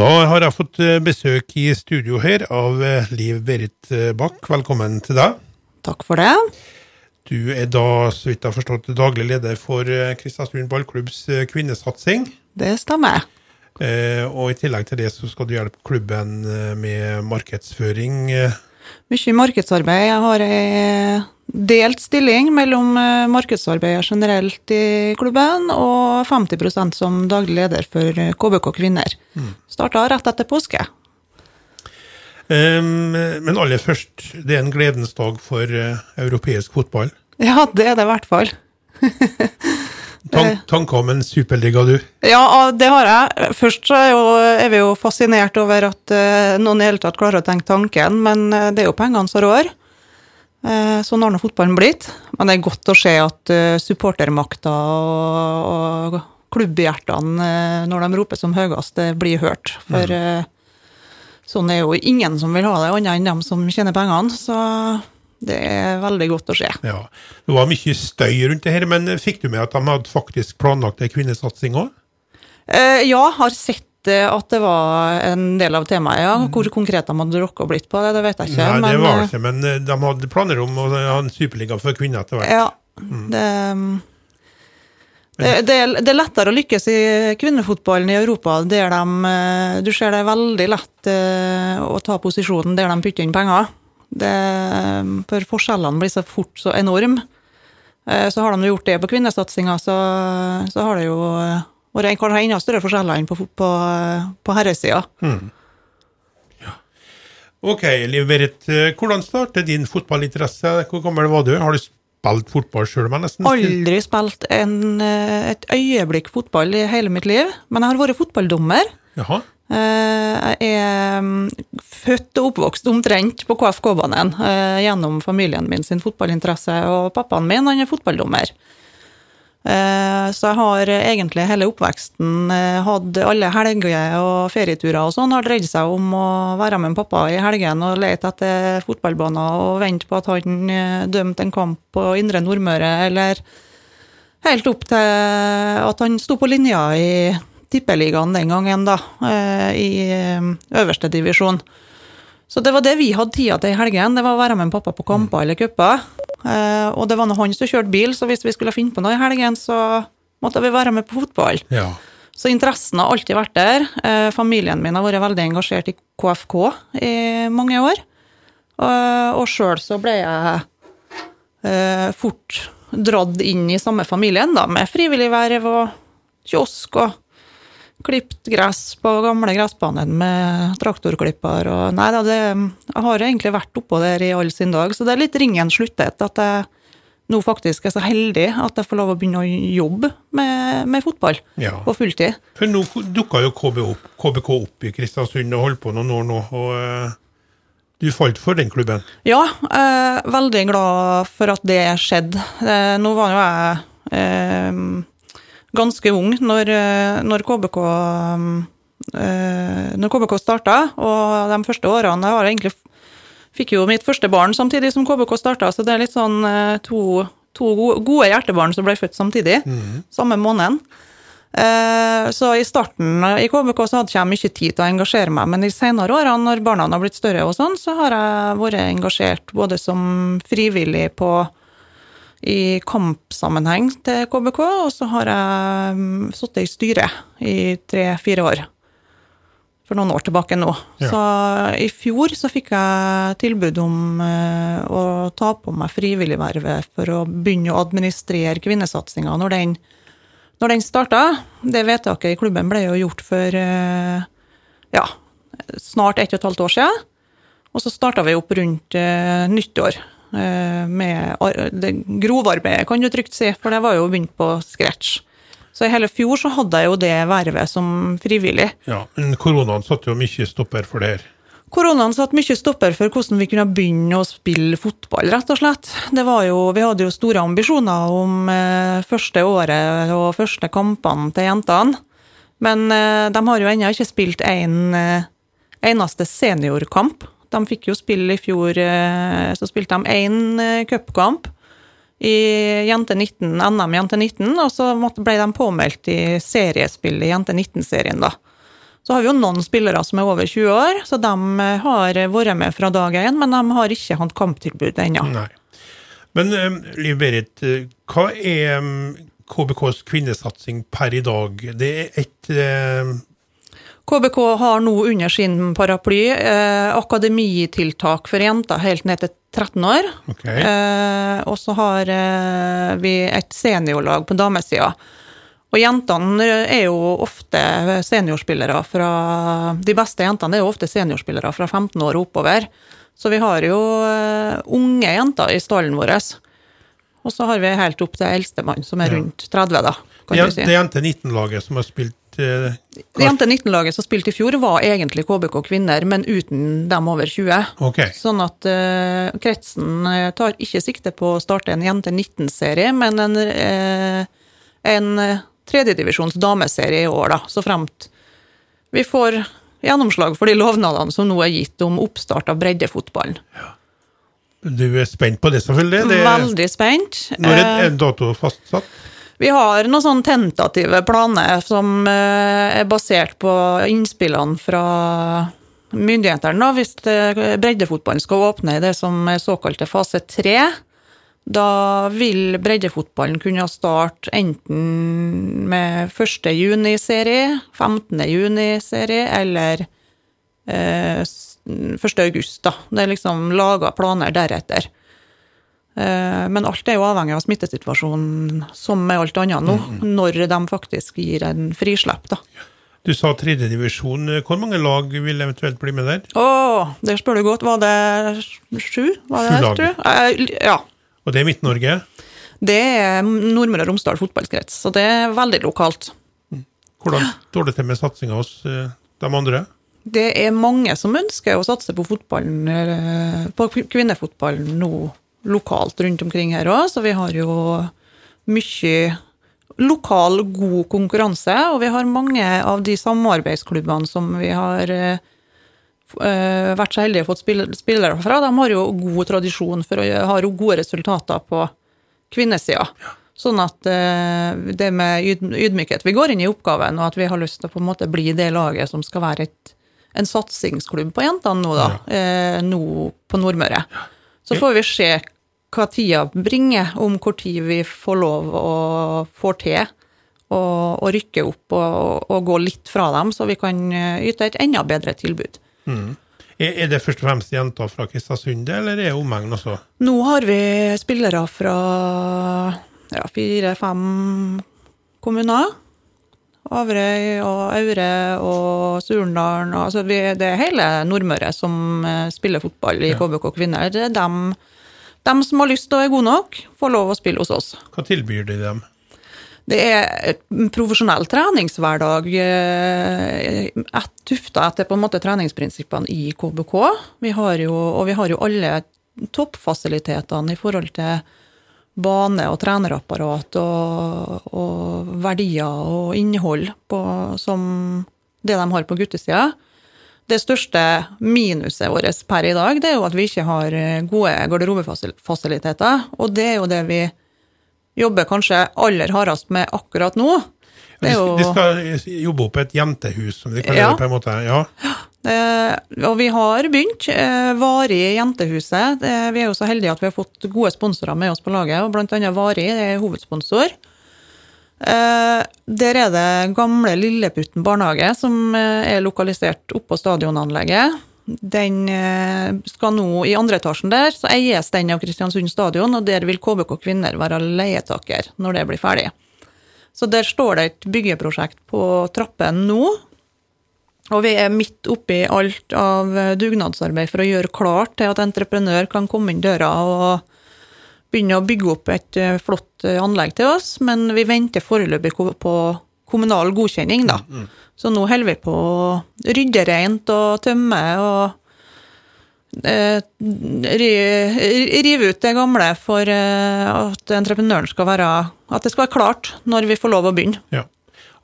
da har jeg fått eh, besøk i studio her av eh, Liv Berit eh, Bach. Velkommen til deg. Takk for det. Du er da, så vidt jeg har forstått, daglig leder for Kristiansund ballklubbs kvinnesatsing. Det stemmer. Eh, og i tillegg til det så skal du hjelpe klubben med markedsføring. Mye markedsarbeid. Jeg har ei delt stilling mellom eh, markedsarbeidet generelt i klubben og 50% som daglig leder for KBK Kvinner. Mm. Starta rett etter påske. Um, men aller først, det er en gledens dag for uh, europeisk fotball? Ja, det er det i hvert fall. Tank, tanker om en superliga, du? Ja, det har jeg. Først er, jo, er vi jo fascinert over at uh, noen i hele tatt klarer å tenke tanken, men uh, det er jo pengene som rår. Eh, sånn har nå fotballen blitt. Men det er godt å se at eh, supportermakta og, og klubbhjertene, eh, når de roper som høyest, det blir hørt. For mm. sånn er jo ingen som vil ha det, annet enn dem som tjener pengene. Så det er veldig godt å se. Ja, Det var mye støy rundt det her, men fikk du med at de hadde faktisk planlagt ei kvinnesatsing òg? ja, har sett at det var en del av temaet, ja. Hvor konkret de hadde rocka blitt på det, det vet jeg ikke. Nei, det var det ikke, men eh, de hadde planer om å ha en superliga for kvinner etter hvert. Ja, mm. det, det, det, er, det, er lettere å lykkes i kvinnefotballen i Europa, der de eh, Du ser det er veldig lett eh, å ta posisjonen der de putter inn penger. Det, for forskjellene blir så fort så enorme. Så har de gjort det på kvinnesatsinga, så, så har det jo vært det kan ha enda større forskjeller enn på, på, på herresida. Mm. Ja. Ok, Liv Berit. Eh, hvordan startet din fotballinteresse? Hvor gammel var du? Har du spilt fotball sjøl? Aldri spilt en, eh, et øyeblikk fotball i hele mitt liv. Men jeg har vært fotballdommer. Jaha. Eh, jeg er mm, født og oppvokst omtrent på KFK-banen gjennom familien min sin fotballinteresse, og pappaen min han er fotballdommer. Eh, så jeg har egentlig hele oppveksten eh, hatt alle helger og ferieturer og sånn har dreid seg om å være med pappa i helgen og lete etter fotballbaner og vente på at han eh, dømte en kamp på Indre Nordmøre, eller helt opp til at han sto på linja i Tippeligaen den gangen, da, i øverste divisjon. Så det var det vi hadde tida til i helgen, det var å være med pappa på kamper eller cuper. Eh, og det var nå han som kjørte bil, så hvis vi skulle finne på noe i helgen, så måtte vi være med på fotball. Ja. Så interessen har alltid vært der. Eh, familien min har vært veldig engasjert i KFK i mange år. Og sjøl så ble jeg eh, fort dratt inn i samme familien, da, med frivillig verv og kiosk og klipt gress på gamle gressbanen med traktorklipper og Nei da, det, jeg har egentlig vært oppå der i all sin dag, så det er litt ringen sluttet at jeg nå faktisk er så heldig at jeg får lov å begynne å jobbe med, med fotball ja. på fulltid. For nå dukka jo KB opp, KBK opp i Kristiansund og holdt på noen år nå. og... Uh, du falt for den klubben? Ja, er veldig glad for at det skjedde. Eh, nå var jo jeg eh, ganske ung når, eh, når KBK eh, når KBK starta, og de første årene Jeg har egentlig fikk jo mitt første barn samtidig som KBK starta, så det er litt sånn eh, to, to gode hjertebarn som ble født samtidig, mm. samme måneden. Så i starten i KBK så hadde jeg ikke mye tid til å engasjere meg, men de senere årene, når barna har blitt større og sånn, så har jeg vært engasjert både som frivillig på i kampsammenheng til KBK, og så har jeg mm, sittet i styret i tre-fire år. For noen år tilbake nå. Ja. Så i fjor så fikk jeg tilbud om uh, å ta på meg frivilligvervet for å begynne å administrere kvinnesatsinga når den, når den starta. Det vedtaket i klubben ble jo gjort for uh, ja, snart ett og et halvt år siden. Og så starta vi opp rundt uh, nyttår. Eh, med det grovarbeidet, kan du trygt si, for det var jo begynt på scratch. Så i hele fjor så hadde jeg jo det vervet som frivillig. Ja, Men koronaen satte jo mye stopper for det her? Koronaen satte mye stopper for hvordan vi kunne begynne å spille fotball, rett og slett. Det var jo, vi hadde jo store ambisjoner om eh, første året og første kampene til jentene. Men eh, de har jo ennå ikke spilt en eh, eneste seniorkamp. De fikk jo spille i fjor, eh, så spilte de én eh, cupkamp i Jente 19, NM Jente 19, og så ble de påmeldt i seriespill i Jente 19-serien, da. Så har vi jo noen spillere som er over 20 år, så de eh, har vært med fra dag én, men de har ikke hatt kamptilbud ennå. Nei. Men Liv Berit, hva er um, KBKs kvinnesatsing per i dag? Det er et KBK har nå under sin paraply eh, akademitiltak for jenter helt ned til 13 år. Okay. Eh, og så har eh, vi et seniorlag på damesida. Og jentene er jo ofte seniorspillere fra De beste jentene er jo ofte seniorspillere fra 15 år og oppover. Så vi har jo eh, unge jenter i stallen vår. Og så har vi helt opp til eldstemann, som er rundt 30, da. kan Det du si. det jente 19-laget som har spilt eh, Det Jente 19-laget som spilte i fjor, var egentlig KBK kvinner, men uten dem over 20. Okay. Sånn at uh, kretsen eh, tar ikke sikte på å starte en Jente 19-serie, men en, uh, en tredjedivisjons dameserie i år, da. Så fremt vi får gjennomslag for de lovnadene som nå er gitt om oppstart av breddefotballen. Du er spent på det, selvfølgelig? Det, Veldig spent. når er en dato fastsatt? Vi har noen sånn tentative planer som eh, er basert på innspillene fra myndighetene. Hvis eh, breddefotballen skal åpne i det som er såkalte fase tre, da vil breddefotballen kunne starte enten med 1. juni-serie, 15. juni-serie eller eh, 1. august. Det er liksom laga planer deretter. Eh, Men alt er jo avhengig av smittesituasjonen, som med alt annet nå, når de faktisk gir en frislipp, da. Du sa tredjedivisjon. Hvor mange lag vil eventuelt bli med der? Å, det spør du godt. Var det sju? Var det Sju lag. tror du? Eh, Ja. Og det er Midt-Norge? Det er Nordmøre og Romsdal fotballkrets, så det er veldig lokalt. Hvordan står det til med satsinga hos eh, de andre? Det er mange som ønsker å satse på på kvinnefotballen nå lokalt rundt omkring her òg, så vi har jo mye lokal, god konkurranse, og vi har mange av de samarbeidsklubbene som vi har uh, vært så heldige å få spillere fra, de har jo god tradisjon for å ha gode resultater på kvinnesida. Sånn at uh, det med ydmykhet Vi går inn i oppgaven, og at vi har lyst til å på en måte bli det laget som skal være et, en satsingsklubb på jentene nå, da. Eh, nå på Nordmøre. Så får vi se hva tida bringer, om hvor tid vi får lov og får til å, rykke opp og, og gå litt fra dem, så vi kan eh, yte et enda bedre tilbud. Er, er det først og fremst jenter fra Kristiansund, eller er det omegn også? Nå har vi spillere fra ja, fire-fem kommuner. Averøy og Aure og Surndalen. Altså vi, det er hele Nordmøre som eh, spiller fotball i KBK Kvinner. Det er dem, dem som har lyst og er gode nok, får lov å spille hos oss. Hva tilbyr de dem? Det er en profesjonell treningshverdag eh, et, tufta etter på en måte treningsprinsippene i KBK. Vi har jo, og vi har jo alle toppfasilitetene i forhold til bane og trenerapparat og, og verdier og innhold på, som det de har på guttesida. Det største minuset vårt per i dag, det er jo at vi ikke har gode garderobefasiliteter. Og det er jo det vi jobber kanskje aller hardest med akkurat nå. Jo, de skal jobbe opp et jentehus, som de kaller Ja. det på en måte. Ja. Eh, og vi har begynt. Eh, Vari i Jentehuset. Vi er jo så heldige at vi har fått gode sponsorer med oss på laget, og blant annet Vari er hovedsponsor. Eh, der er det gamle Lilleputten barnehage, som er lokalisert oppå stadionanlegget. Den skal nå i andre etasjen der, så eies den av Kristiansund stadion, og der vil KBK Kvinner være leietaker når det blir ferdig. Så der står det et byggeprosjekt på trappen nå, og vi er midt oppi alt av dugnadsarbeid for å gjøre klart til at entreprenør kan komme inn døra og begynne å bygge opp et eh, flott eh, anlegg til oss, men vi venter foreløpig på kommunal godkjenning, da. Så nå holder vi på å rydde rent og tømme og eh, rive ut det gamle for eh, at entreprenøren skal være At det skal være klart når vi får lov å begynne. ja.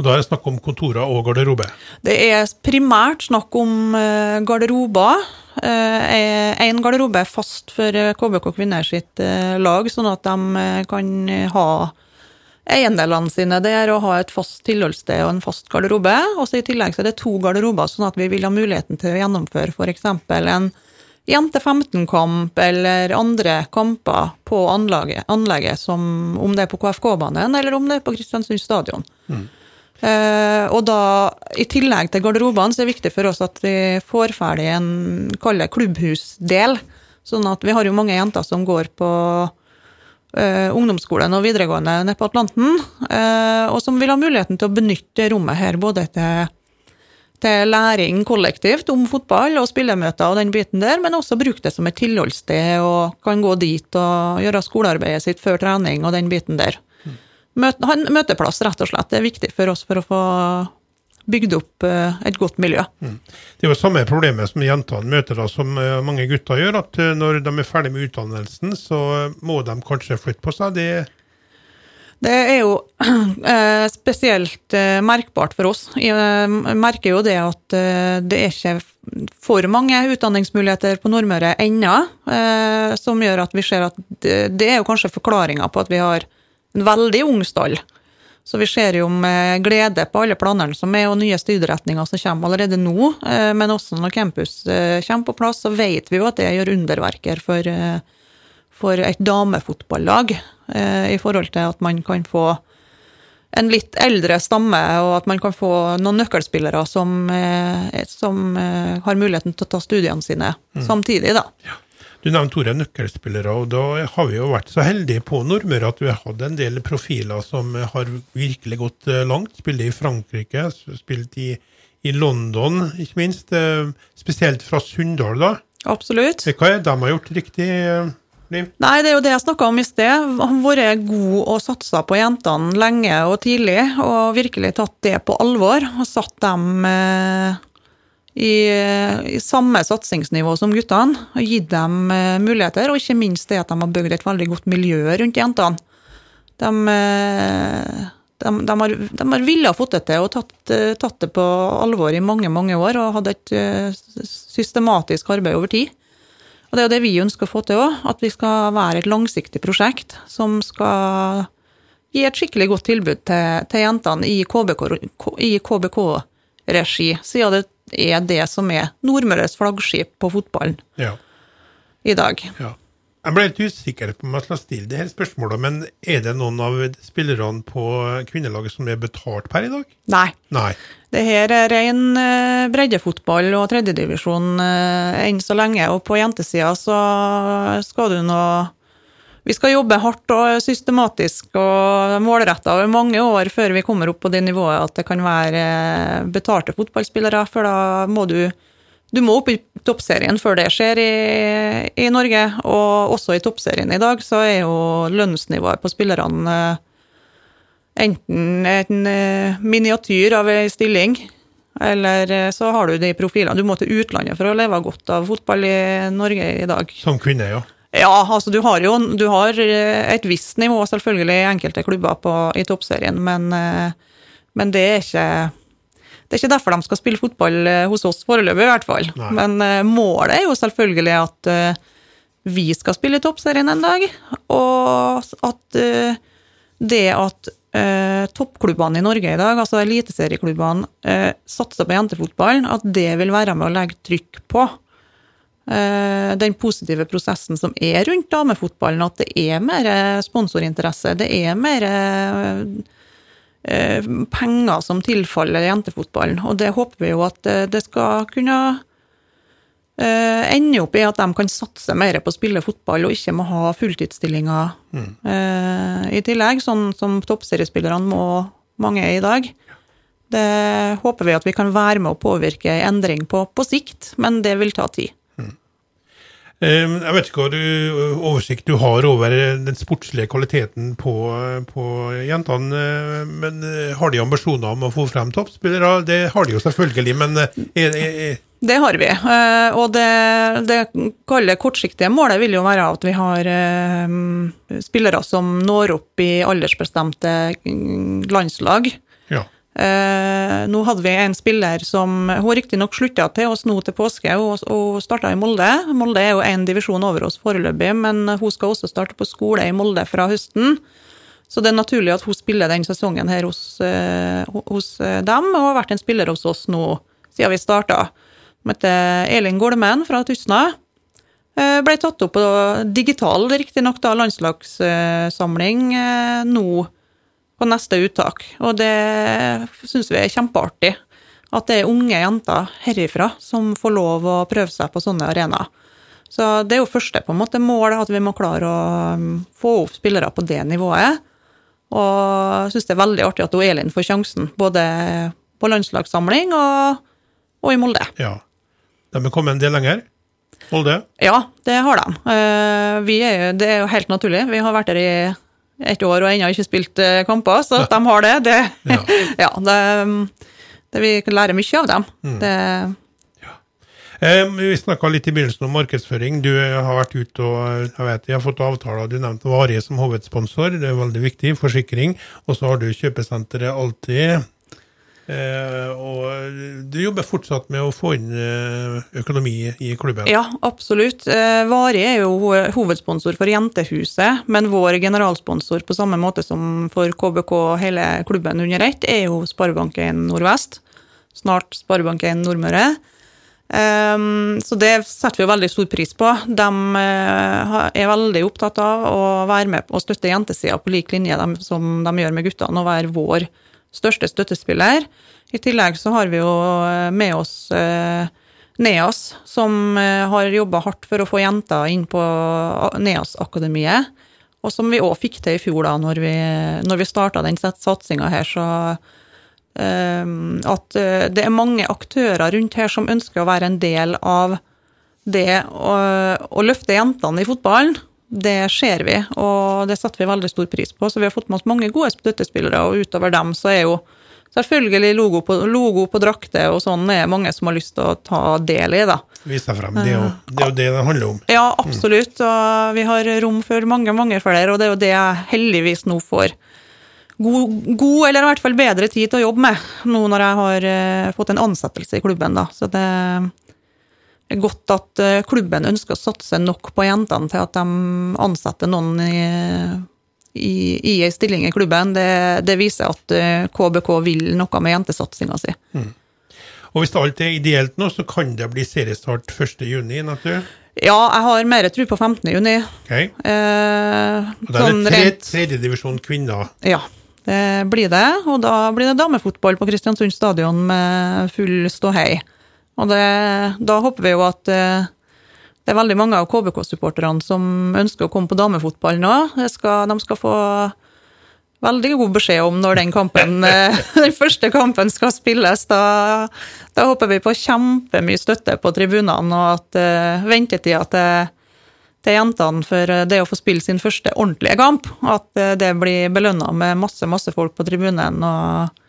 Og da er det snakk om kontorer og garderobe. Det er primært snakk om eh, garderober. Én garderobe er fast for eh, KBK Kvinner sitt eh, lag, sånn at de eh, kan ha eiendelene sine der og ha et fast tilholdssted og en fast garderobe. Og så i tillegg så er det to garderober, sånn at vi vil ha muligheten til å gjennomføre f.eks. en jente 15-kamp eller andre kamper på anlegget, anlegget, som om det er på KFK-banen eller om det er på Kristiansund stadion. Mm. Eh, og da, i tillegg til garderobene, så er det viktig for oss at vi får ferdig en kall klubbhusdel. Sånn at vi har jo mange jenter som går på uh, ungdomsskolen og videregående nede på Atlanten, uh, og som vil ha muligheten til å benytte rommet her både til, til læring kollektivt om fotball og spillemøter og den biten der, men også bruke det som et tilholdssted og kan gå dit og gjøre skolearbeidet sitt før trening og den biten der. Møte, ha en møteplass, rett og slett. Det er viktig for oss for å få bygd opp eh, et godt miljø. Mm. Det er jo samme problemet som jentene møter, da, som eh, mange gutter gjør. At eh, når de er ferdig med utdannelsen, så må de kanskje flytte på seg. Det, det er jo spesielt merkbart for oss. Jeg merker jo det at det er ikke for mange utdanningsmuligheter på Nordmøre ennå, som gjør at vi ser at det er jo kanskje forklaringa på at vi har en veldig ung stall. Så vi ser jo med glede på alle planene som er, og nye studieretninger som kommer allerede nå. Eh, men også når campus eh, kommer på plass, så vet vi jo at det gjør underverker for, eh, for et damefotballag. I forhold til at man kan få en litt eldre stamme, og at man kan få noen nøkkelspillere som, som har muligheten til å ta studiene sine mm. samtidig, da. Ja. Du nevnte ordet nøkkelspillere, og da har vi jo vært så heldige på Nordmøre at vi har hatt en del profiler som har virkelig gått eh, langt. Spilt i Frankrike, spilt i, i, London, ikke minst. Eh, spesielt fra Sunndal, da. Absolutt. Hva er det de har gjort riktig? Eh, Nei, det er jo det jeg snakka om i sted. Vært god og satsa på jentene lenge og tidlig, og virkelig tatt det på alvor. Og satt dem i, i, samme satsingsnivå som guttene. og Gitt dem uh, muligheter, og ikke minst det at de har bygd et veldig godt miljø rundt jentene. De, uh, de, de har, de har villet fått det til og tatt, uh, tatt, det på alvor i mange mange år og hatt et systematisk arbeid over tid. Og Det er jo det vi ønsker å få til òg, at vi skal være et langsiktig prosjekt som skal gi et skikkelig godt tilbud til, til jentene i KBK-regi, KBK siden det er det som er Nordmøres flaggskip på fotballen ja. i dag. Ja. Jeg ble litt usikker på om jeg skal stille det her spørsmålet, men er det noen av spillerne på kvinnelaget som er betalt per i dag? Nei. Nei. Det her er ren eh, breddefotball og tredjedivisjon eh, enn så lenge, og på jentesida så skal du nå vi skal jobbe hardt og systematisk og målretta over mange år før vi kommer opp på det nivået at det kan være betalte fotballspillere, for da må du du må opp i toppserien før det skjer i, i, Norge, og også i toppserien i dag så er jo lønnsnivået på spillerne eh, enten en eh, miniatyr av ei stilling, eller eh, så har du de profilene. Du må til utlandet for å leve godt av fotball i Norge i dag. Som kvinne, ja. Ja, altså du har jo du har eh, et visst nivå selvfølgelig i enkelte klubber på, i toppserien, men, eh, men, det er ikke det er ikke derfor de skal spille fotball eh, hos oss foreløpig, i hvert fall. Nei. Men målet er jo selvfølgelig at vi skal spille toppserien en dag, og at det at toppklubbene i Norge i dag, altså eliteserieklubbene, satser på jentefotballen, at det vil være med å legge trykk på den positive prosessen som er rundt damefotballen, at det er mer sponsorinteresse, det er mer eh, penger som tilfaller jentefotballen. Og det håper vi jo at eh, det skal kunne ende opp i at de kan satse mer på å spille fotball og ikke må ha fulltidsstillinger mm. i tillegg, sånn som toppseriespillerne må mange er i dag. Det håper vi at vi kan være med å påvirke en endring på på sikt, men det vil ta tid. Ehm, jeg vet ikke hva du, oversikt du har over den sportslige kvaliteten på, på jentene, eh, men eh, har de ambisjoner om å få frem toppspillere? Det har de jo selvfølgelig, men eh, er, er, det har vi. Og det, det kalde kortsiktige målet vil jo være at vi har spillere som når opp i aldersbestemte mm, landslag. Eh, nå hadde vi en spiller som Hun riktignok slutta til oss nå til påske og, og starta i Molde. Molde er jo én divisjon over oss foreløpig, men hun skal også starte på skole i Molde fra høsten. Så det er naturlig at hun spiller den sesongen her hos, eh, hos eh, dem, og har vært en spiller hos oss nå siden vi starta. Hun heter Elin Golmen fra Tustna. Eh, ble tatt opp på digital, riktignok landslagssamling eh, nå på neste uttak. Og det syns vi er kjempeartig. At det er unge jenter herifra som får lov å prøve seg på sånne arenaer. Så det er jo første på en måte mål, at vi må klare å um, få opp spillere på det nivået. Og jeg syns det er veldig artig at Elin får sjansen, både på landslagssamling og, og i Molde. Ja. De har kommet en del lenger? Molde? Ja, det har de. Eh, vi er, det er jo helt naturlig. Vi har vært der i ett år og ennå ikke spilt eh, kamper, så at de har det, det Ja, ja det, det, vi lærer mye av dem. Mm. Det Eh, vi snakka litt i begynnelsen om markedsføring. Du har vært ute og jeg vet, jeg har fått avtaler. Du nevnte Varig som hovedsponsor, det er veldig viktig. Forsikring. Og så har du kjøpesenteret Alltid. Eh, og du jobber fortsatt med å få inn eh, økonomi i klubben? Ja, absolutt. Eh, Vari er jo hovedsponsor for Jentehuset, men vår generalsponsor på samme måte som for KBK hele klubben under ett, er jo Sparebanken Nordvest. Snart Sparebanken Nordmøre. Eh, så det setter vi jo veldig stor pris på. De uh, er veldig opptatt av å være med og støtte jentesida på lik linje som de gjør med guttene, og være vår største støttespiller. I tillegg så har vi jo eh, med oss uh, NEAS, som uh, har jobba hardt for å få jenter inn på NEAS-akademiet. Og som vi òg fikk til i fjor, da når vi, når vi starta den satsinga her. så at eh, det er mange aktører rundt her som ønsker å være en del av det å, å løfte jentene i fotballen. Det ser vi, og det setter vi veldig stor pris på. Så vi har fått med oss mange gode støttespillere, og utover dem så er jo selvfølgelig logo på, logo på drakter og sånn er mange som har lyst til å ta del i, da. Vise frem. Det er, jo, det er jo det det handler om. Ja, absolutt. Og vi har rom for mange, mange flere, og det er jo det jeg heldigvis nå får god, god, eller i hvert fall bedre tid til å jobbe med, nå når jeg har uh, fått en ansettelse i klubben. da. Så det godt at uh, klubben ønsker å satse nok på jentene til at de ansetter noen i, i, i ei stilling i klubben. Det, det viser at uh, eh, KBK vil noe med jentesatsinga si. Mm. Og hvis alt er ideelt nå, så kan det bli seriestart 1.6, natur? Ja, jeg har mer tro på 15.6. Okay. Eh, og da er det sånn tredjedivisjon kvinner? Ja. Det blir det, og da blir det damefotball på Kristiansund stadion med full ståhei. Og det, da håper vi jo at eh, det er veldig mange av KBK-supporterne som ønsker å komme på damefotball nå. Skal, de skal få veldig god beskjed om når den kampen, eh, den første kampen skal spilles. Da, da håper vi på kjempemye støtte på tribunene, og at uh, ventetida til til jentene for det å få spille sin første ordentlige kamp. At uh, det blir belønna med masse, masse folk på tribunen og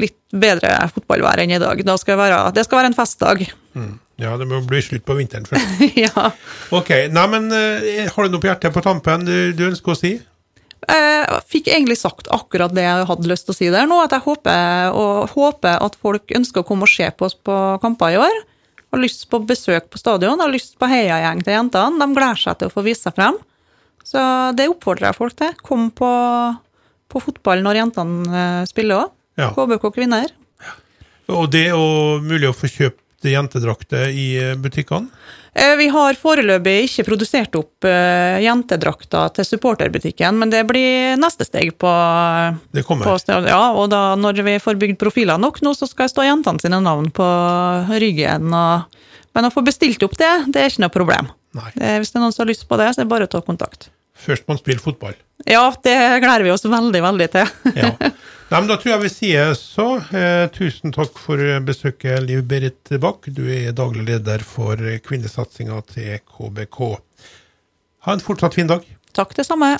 litt bedre fotballvær enn i dag. Skal være, det skal være en festdag. Mm. Ja, det må bli slutt på vinteren først. ja. Ok. Nei, men eh, har du noe på hjertet på tampen du, du ønsker å si? Jeg fikk egentlig sagt akkurat det jeg hadde lyst til å si der nå. At jeg håper, håper at folk ønsker å komme og se på oss på kamper i år har lyst på besøk på stadion, har lyst på heiagjeng til jentene. De gleder seg til å få vise seg frem. Så det oppfordrer jeg folk til. Kom på, på fotball når jentene eh, spiller òg. Ja. KBK kvinner. Og det er mulig å få kjøpt jentedrakter i eh, butikkene? Eh, vi har foreløpig ikke produsert opp uh, jentedrakter til supporterbutikken, men det blir neste steg på, det kommer. På, ja, og da når vi får bygd profiler nok nå, så skal jeg stå jentene sine navn på ryggen. Og, men å få bestilt opp det, det er ikke noe problem. Det, hvis det er noen som har lyst på det, så er det bare å ta kontakt. Først man spiller fotball. Ja, det gleder vi oss veldig, veldig til. ja. Nei, men Da tror jeg vi sier så. Eh, tusen takk for besøket, Liv Berit Bach. Du er daglig leder for kvinnesatsinga til KBK. Ha en fortsatt fin dag. Takk, det samme.